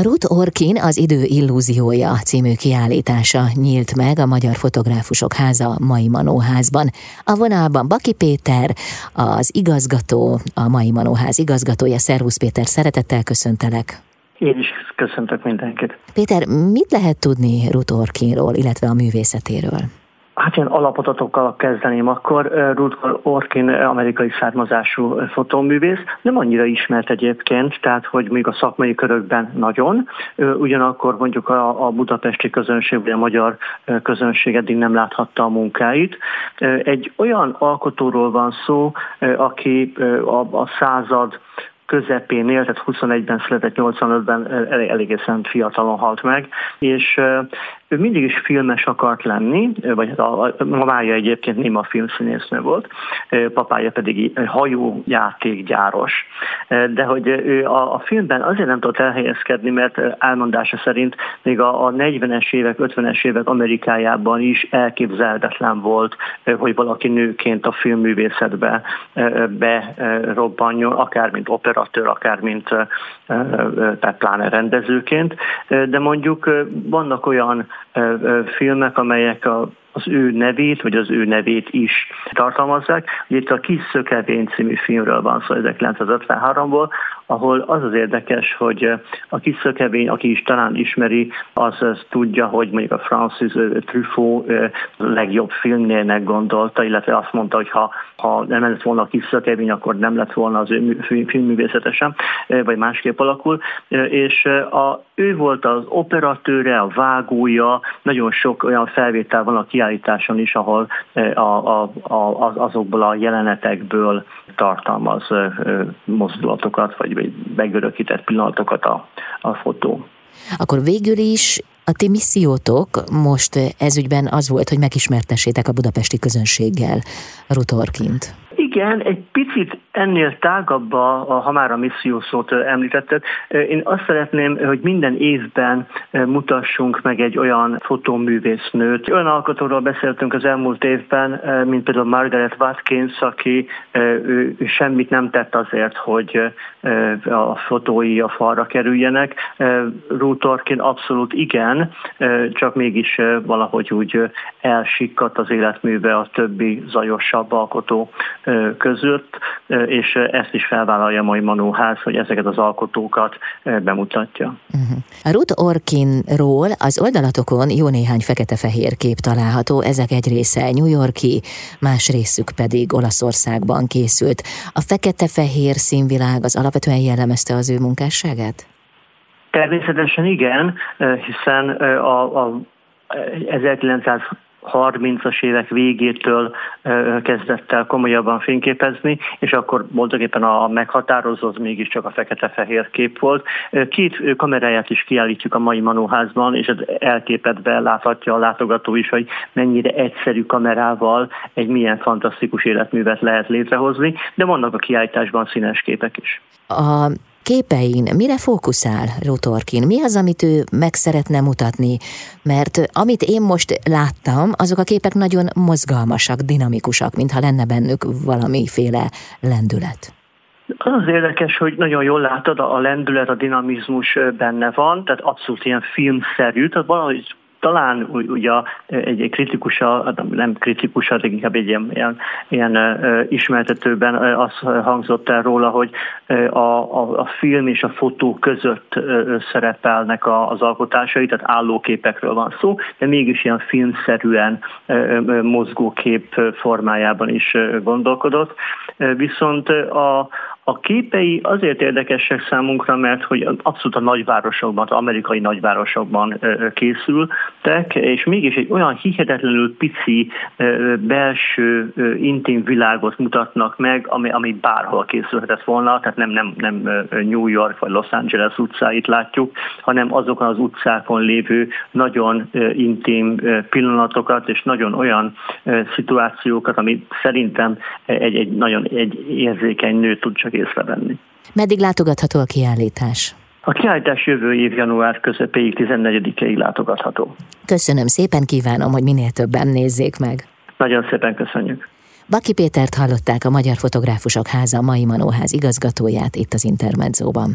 Ruth Orkin az idő illúziója című kiállítása nyílt meg a Magyar Fotográfusok Háza Mai Manóházban. A vonalban Baki Péter, az igazgató, a Mai Manóház igazgatója. Szervusz Péter, szeretettel köszöntelek. Én is köszöntök mindenkit. Péter, mit lehet tudni Ruth Orkinról, illetve a művészetéről? Hát ilyen alapotatokkal kezdeném akkor. Rutger Orkin amerikai származású fotóművész, nem annyira ismert egyébként, tehát hogy még a szakmai körökben nagyon, ugyanakkor mondjuk a, budapesti közönség, vagy a magyar közönség eddig nem láthatta a munkáit. Egy olyan alkotóról van szó, aki a század közepén élt, tehát 21-ben született, 85-ben elég, eléggé szent fiatalon halt meg, és ő mindig is filmes akart lenni, vagy hát a, a mamája egyébként néma filmszínésznő volt, papája pedig hajójátékgyáros. De hogy ő a, a filmben azért nem tudott elhelyezkedni, mert elmondása szerint még a, a 40-es évek, 50-es évek Amerikájában is elképzelhetetlen volt, hogy valaki nőként a filmművészetbe berobbanjon, akár mint operatőr, akár mint tehát pláne rendezőként. De mondjuk vannak olyan filmek, amelyek a az ő nevét, vagy az ő nevét is tartalmazzák. Ugye itt a Kis Szökevény című filmről van szó 1953-ból, ahol az az érdekes, hogy a Kis Szökevény, aki is talán ismeri, az, az tudja, hogy mondjuk a Francis Truffaut a legjobb filmnének gondolta, illetve azt mondta, hogy ha, ha nem lett volna a Kis Szökevény, akkor nem lett volna az ő filmművészete sem, vagy másképp alakul. És a, ő volt az operatőre, a vágója, nagyon sok olyan felvétel van a kiállításon is, ahol a, a, a, azokból a jelenetekből tartalmaz mozdulatokat, vagy megörökített pillanatokat a, a fotó. Akkor végül is a ti missziótok most ezügyben az volt, hogy megismertessétek a budapesti közönséggel Rutorkint. Igen, egy picit ennél tágabb, a, ha már a misszió szót említetted. Én azt szeretném, hogy minden évben mutassunk meg egy olyan fotóművésznőt. Olyan alkotóról beszéltünk az elmúlt évben, mint például Margaret Watkins, aki ő semmit nem tett azért, hogy a fotói a falra kerüljenek. Ruth Orkin abszolút igen, csak mégis valahogy úgy elsikkadt az életműve a többi zajosabb alkotó között, és ezt is felvállalja a mai Manóház, hogy ezeket az alkotókat bemutatja. Uh-huh. A Ruth Orkinról az oldalatokon jó néhány fekete-fehér kép található, ezek egy része New Yorki, más részük pedig Olaszországban készült. A fekete-fehér színvilág az alapvetően jellemezte az ő munkásságát? Természetesen igen, hiszen a, a 1900 30-as évek végétől kezdett el komolyabban fényképezni, és akkor voltak éppen a meghatározó az mégiscsak a fekete-fehér kép volt. Két kameráját is kiállítjuk a mai Manóházban, és ez elképedve láthatja a látogató is, hogy mennyire egyszerű kamerával egy milyen fantasztikus életművet lehet létrehozni, de vannak a kiállításban színes képek is. A képein mire fókuszál Rotorkin? Mi az, amit ő meg szeretne mutatni? Mert amit én most láttam, azok a képek nagyon mozgalmasak, dinamikusak, mintha lenne bennük valamiféle lendület. Az érdekes, hogy nagyon jól látod, a lendület, a dinamizmus benne van, tehát abszolút ilyen filmszerű, tehát valahogy talán ugye egy, egy kritikus, nem kritikus, de inkább egy ilyen, ilyen, ilyen ismertetőben az hangzott el róla, hogy a, a, a film és a fotó között szerepelnek az alkotásai, tehát állóképekről van szó, de mégis ilyen filmszerűen mozgókép formájában is gondolkodott. Viszont a, a képei azért érdekesek számunkra, mert hogy abszolút a nagyvárosokban, az amerikai nagyvárosokban készültek, és mégis egy olyan hihetetlenül pici belső intim világot mutatnak meg, ami, ami bárhol készülhetett volna, tehát nem, nem, nem New York vagy Los Angeles utcáit látjuk, hanem azokon az utcákon lévő nagyon intim pillanatokat, és nagyon olyan szituációkat, ami szerintem egy, egy nagyon egy érzékeny nő tud csak észrevenni. Meddig látogatható a kiállítás? A kiállítás jövő év január közepéig 14-ig látogatható. Köszönöm szépen, kívánom, hogy minél többen nézzék meg. Nagyon szépen köszönjük. Baki Pétert hallották a Magyar Fotográfusok Háza mai Manóház igazgatóját itt az Intermedzóban.